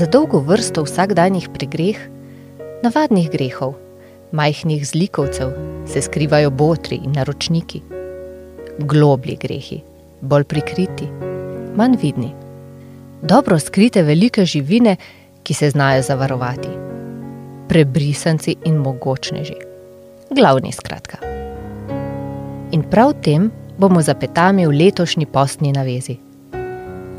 za dolgo vrsto vsakdanjih pregreh, navadnih grehov, majhnih zlikovcev, se skrivajo botri in naročniki. Globlji grehi, bolj prikriti, manj vidni. Dobro skrite velike živine, ki se znajo zavarovati. Prebrisanci in mogočneži. Glavni skratka. In prav tem bomo zapetami v letošnji postni navezi.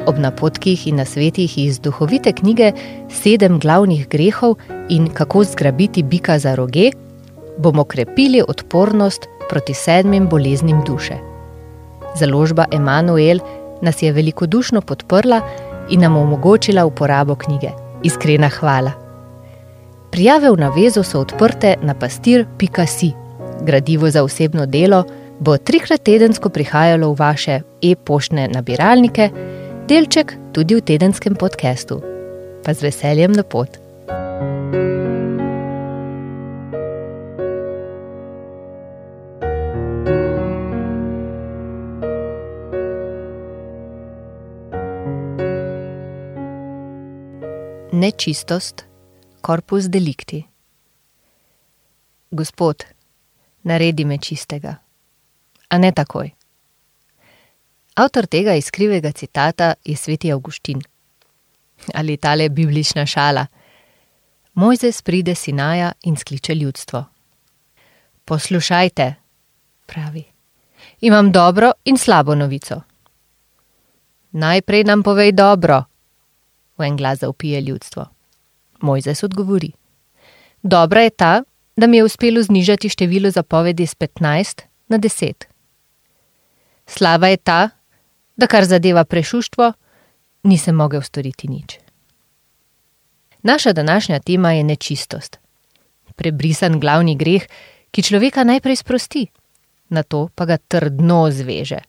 Ob napotkih in nasvetih iz duhovite knjige Sedem glavnih grehov in kako zgrabiti bika za roge, bomo krepili odpornost proti sedmim boleznim duše. Založba Emanuel nas je velikodušno podprla in nam omogočila uporabo knjige. Iskrena hvala. Prijave v navezu so odprte na pastir.si. Gradivo za osebno delo bo trikrat tedensko prihajalo v vaše e-poštne nabiralnike, delček tudi v tedenskem podkastu. Pa z veseljem na pot. Nečistost, korpus delikti. Gospod, naredi me čistega, a ne takoj. Avtor tega iskrivega citata je sveti Augustin. Ali tale biblična šala. Mojzes pride Sinaja in skliče ljudstvo. Poslušajte, pravi. Imam dobro in slabo novico. Najprej nam povej dobro, v en glas zaupije ljudstvo. Mojzes odgovori: Dobra je ta, da mi je uspelo znižati število zapovedi z 15 na 10. Slava je ta, da kar zadeva prešuštvo, nisem mogel storiti nič. Naša današnja tema je nečistost. Prebrisan glavni greh, ki človeka najprej sprosti, na to pa ga trdno zveže.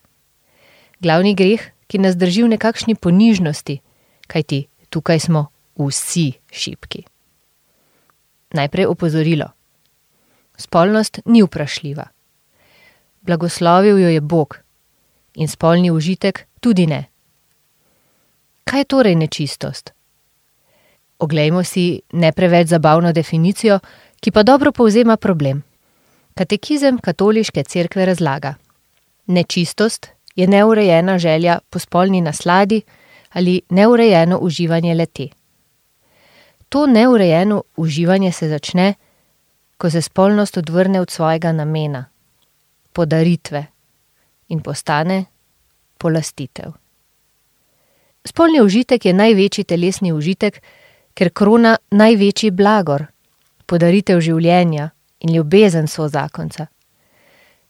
Glavni greh, ki nas drži v nekakšni ponižnosti, kajti tukaj smo vsi šipki. Najprej opozorilo. Spolnost ni vprašljiva. Blagoslovil jo je Bog in spolni užitek tudi ne. Kaj je torej nečistost? Oglejmo si ne preveč zabavno definicijo, ki pa dobro povzema problem. Katekizem katoliške cerkve razlaga: Nečistost je neurejena želja po spolni nasladi ali neurejeno uživanje leti. To neurejeno uživanje se začne, ko se spolnost odvrne od svojega namena, podaritve in postane polastitev. Spolni užitek je največji telesni užitek, ker krona največji blagor, podaritev življenja in ljubezen so zakonca.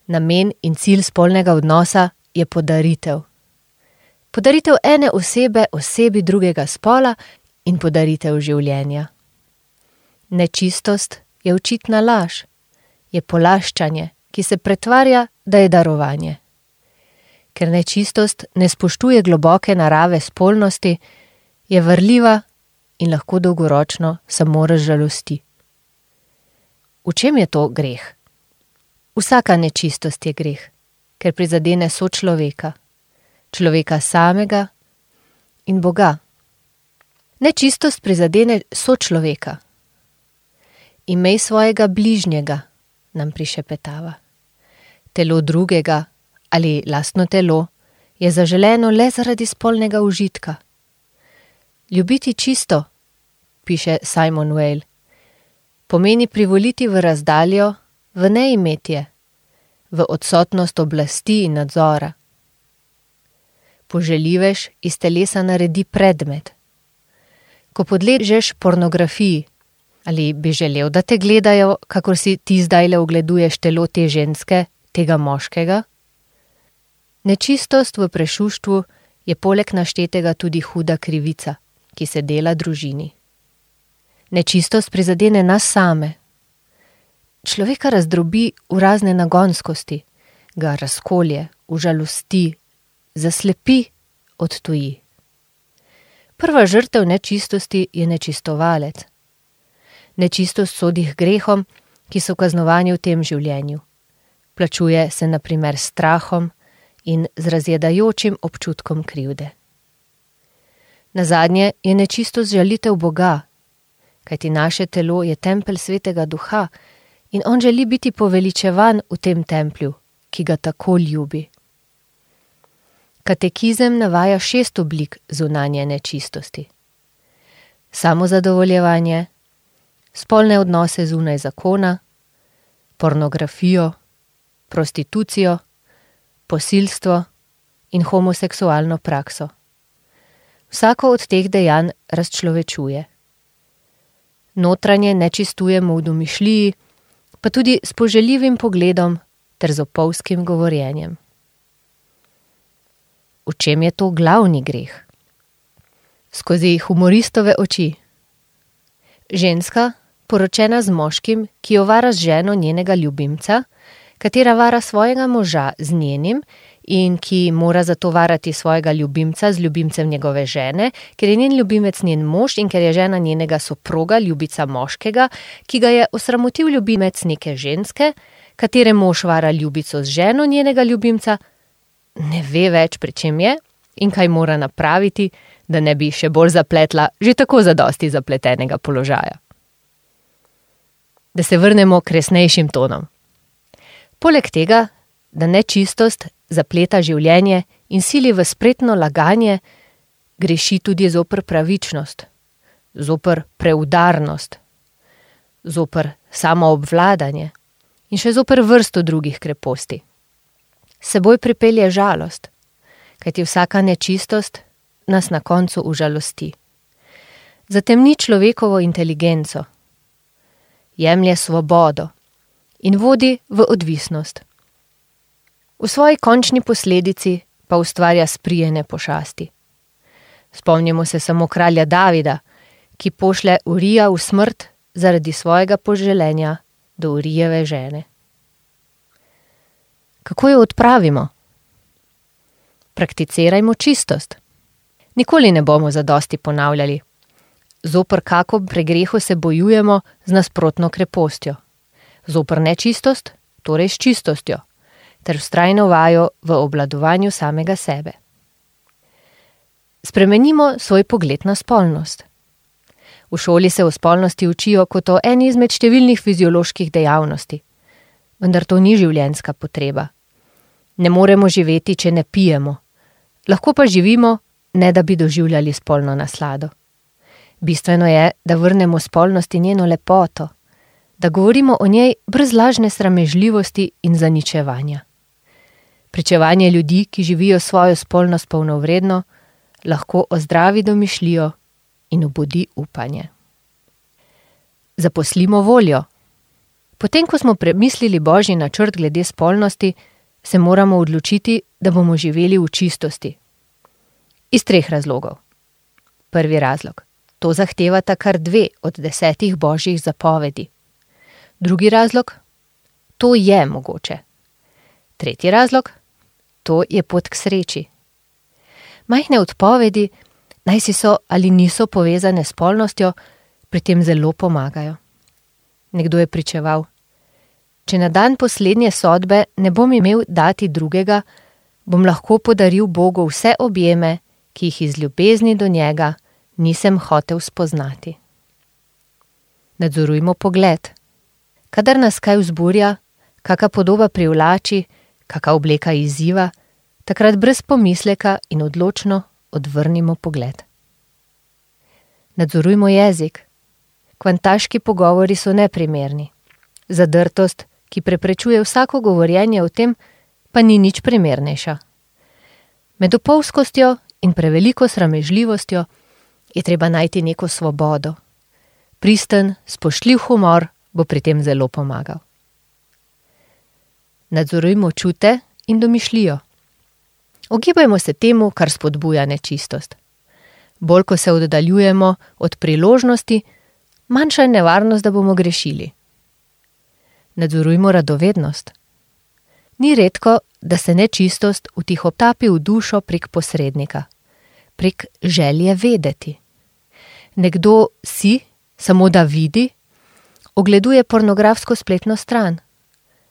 Namen in cilj spolnega odnosa je podaritev. Podaritev ene osebe osebi drugega spola in podaritev življenja. Nečistost je očitna laž, je polaščanje, ki se pretvarja, da je darovanje. Ker nečistost ne spoštuje globoke narave spolnosti, je vrljiva in lahko dolgoročno samo razžalosti. V čem je to greh? Vsaka nečistost je greh, ker prizadene sočloveka, človeka samega in Boga. Nečistost prizadene sočloveka. Imej svojega bližnjega, nam prišepetava. Telo drugega ali lastno telo je zaželeno le zaradi spolnega užitka. Ljubiti čisto, piše Simon Weil, pomeni privoliti v razdaljo, v neimetje, v odsotnost oblasti in nadzora. Poželivež iz telesa naredi predmet. Ko podležeš pornografiji, ali bi želel, da te gledajo, kakor si ti zdaj le ogleduješ telo te ženske, tega moškega? Nečistost v prešuštvu je poleg naštetega tudi huda krivica, ki se dela družini. Nečistost prizadene nas same. Človeka razdrobi v razne nagonskosti, ga razkolje, užalosti, zaslepi, odtuji. Prva žrtev nečistosti je nečistovalec. Nečistost sodi k grehom, ki so kaznovani v tem življenju. Plačuje se naprimer s strahom in z razjedajočim občutkom krivde. Na zadnje je nečistost žalitev Boga, kajti naše telo je tempelj svetega duha in on želi biti poveličevan v tem templju, ki ga tako ljubi. Katekizem navaja šest oblik zunanje nečistosti: samozadovoljevanje, spolne odnose zunaj zakona, pornografijo, prostitucijo, posilstvo in homoseksualno prakso. Vsako od teh dejanj razčlovečuje. Notranje nečistujemo v domišljiji, pa tudi s poželjivim pogledom ter z opolskim govorjenjem. V čem je to glavni greh? Skozi humoristove oči. Ženska, poročena z moškim, ki jo vara z ženo njenega ljubimca, katera vara svojega moža? Z njenim. In ki mora zato varati svojega ljubimca z ljubimcem njegove žene, ker je njen ljubimec njen mož in ker je žena njenega soproga, ljubica moškega, ki ga je osramotil ljubimec neke ženske, katere mož vara ljubico z ženo njenega ljubimca, ne ve več, pri čem je. In kaj mora napraviti, da ne bi še bolj zapletla že tako zadosti zapletenega položaja. Da se vrnemo k resnejšim tonom. Poleg tega, da nečistost zapleta življenje in sili v spretno laganje, greši tudi zoper pravičnost, zoper preudarnost, zoper samoobvladanje in še zoper vrsto drugih kreposti. Seboj pripelje žalost, kajti vsaka nečistost nas na koncu užalosti. Zatemni človekovo inteligenco, jemlje svobodo in vodi v odvisnost. V svoji končni posledici pa ustvarja sprijene pošasti. Spomnimo se samo kralja Davida, ki pošle Urija v smrt zaradi svojega poželenja do Urijeve žene. Kako jo odpravimo? Prakticirajmo čistost. Nikoli ne bomo zadosti ponavljali. Zopr kako pregrehu se bojujemo z nasprotno krepostjo. Zopr nečistost, torej s čistostjo, ter vztrajno vajo v obladovanju samega sebe. Spremenimo svoj pogled na spolnost. V šoli se o spolnosti učijo kot o eni izmed številnih fizioloških dejavnosti, vendar to ni življenjska potreba. Ne moremo živeti, če ne pijemo, lahko pa živimo, ne da bi doživljali spolno naslado. Bistveno je, da vrnemo spolnosti njeno lepoto, da govorimo o njej brez lažne sramežljivosti in zaničevanja. Pričevanje ljudi, ki živijo svojo spolnost polnovredno, lahko ozdravi domišljijo in obudi upanje. Zaposlimo voljo. Potem, ko smo premislili božji načrt glede spolnosti, se moramo odločiti, da bomo živeli v čistosti. Iz treh razlogov. Prvi razlog: to zahtevata kar dve od desetih božjih zapovedi. Drugi razlog: to je mogoče. Tretji razlog: to je pot k sreči. Majhne odpovedi, naj si so ali niso povezane s polnostjo, pri tem zelo pomagajo. Nekdo je pričeval: Če na dan poslednje sodbe ne bom imel dati drugega, bom lahko podaril Bogu vse objeme, ki jih iz ljubezni do njega nisem hotel spoznati. Nadzorujmo pogled. Kadar nas kaj vzburja, kakšna podoba privlači, kakšna obleka izziva, takrat brez pomisleka in odločno odvrnimo pogled. Nadzorujmo jezik. Kvantaški pogovori so neprimerni. Zadrtost, ki preprečuje vsako govorjenje o tem, pa ni nič primernejša. Med opolskostjo in preveliko sramežljivostjo je treba najti neko svobodo. Pristen, spoštljiv humor bo pri tem zelo pomagal. Nadzorujmo čute in domišljijo. Ogibajmo se temu, kar spodbuja nečistost. Bolj ko se oddaljujemo od priložnosti, manjša je nevarnost, da bomo grešili nadzorujmo radovednost. Ni redko, da se nečistost vtihotapi v dušo prek posrednika, prek želje vedeti. Nekdo si, samo da vidi, ogleduje pornografsko spletno stran,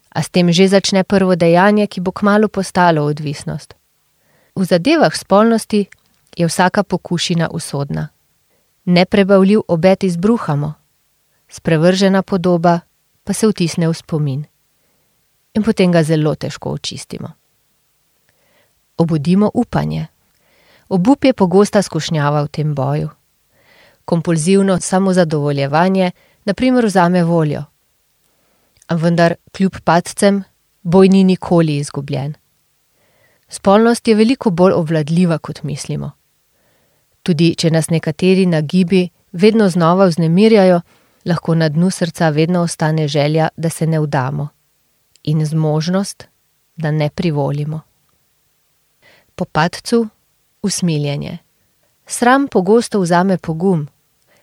a s tem že začne prvo dejanje, ki bo kmalo postalo odvisnost. V zadevah spolnosti je vsaka pokušina usodna. Neprebavljiv obet izbruhamo, sprevržena podoba pa se vtisne v spomin in potem ga zelo težko očistimo. Obudimo upanje. Obup je pogosta skušnjava v tem boju. Kompulzivno samozadovoljevanje, naprimer, vzame voljo. Vendar, kljub padcem, boj ni nikoli izgubljen. Spolnost je veliko bolj obvladljiva, kot mislimo. Tudi če nas nekateri nagibi vedno znova vznemirjajo, lahko na dnu srca vedno ostane želja, da se ne vdamo in zmožnost, da ne privolimo. Po padcu usmiljenje. Sram pogosto vzame pogum,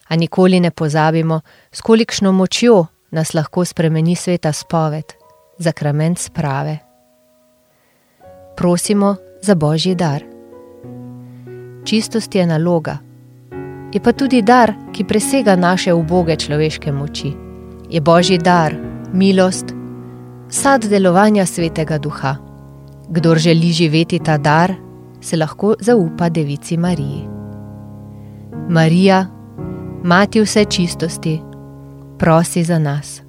a nikoli ne pozabimo, s kolikšno močjo nas lahko spremeni sveta spoved, zakrament sprave. Prosimo za božji dar. Čistost je naloga, je pa tudi dar, ki presega naše uboge človeške moči. Je božji dar, milost, sad delovanja svetega duha. Kdor želi živeti ta dar, se lahko zaupa devici Mariji. Marija, mati vse čistosti, prosi za nas.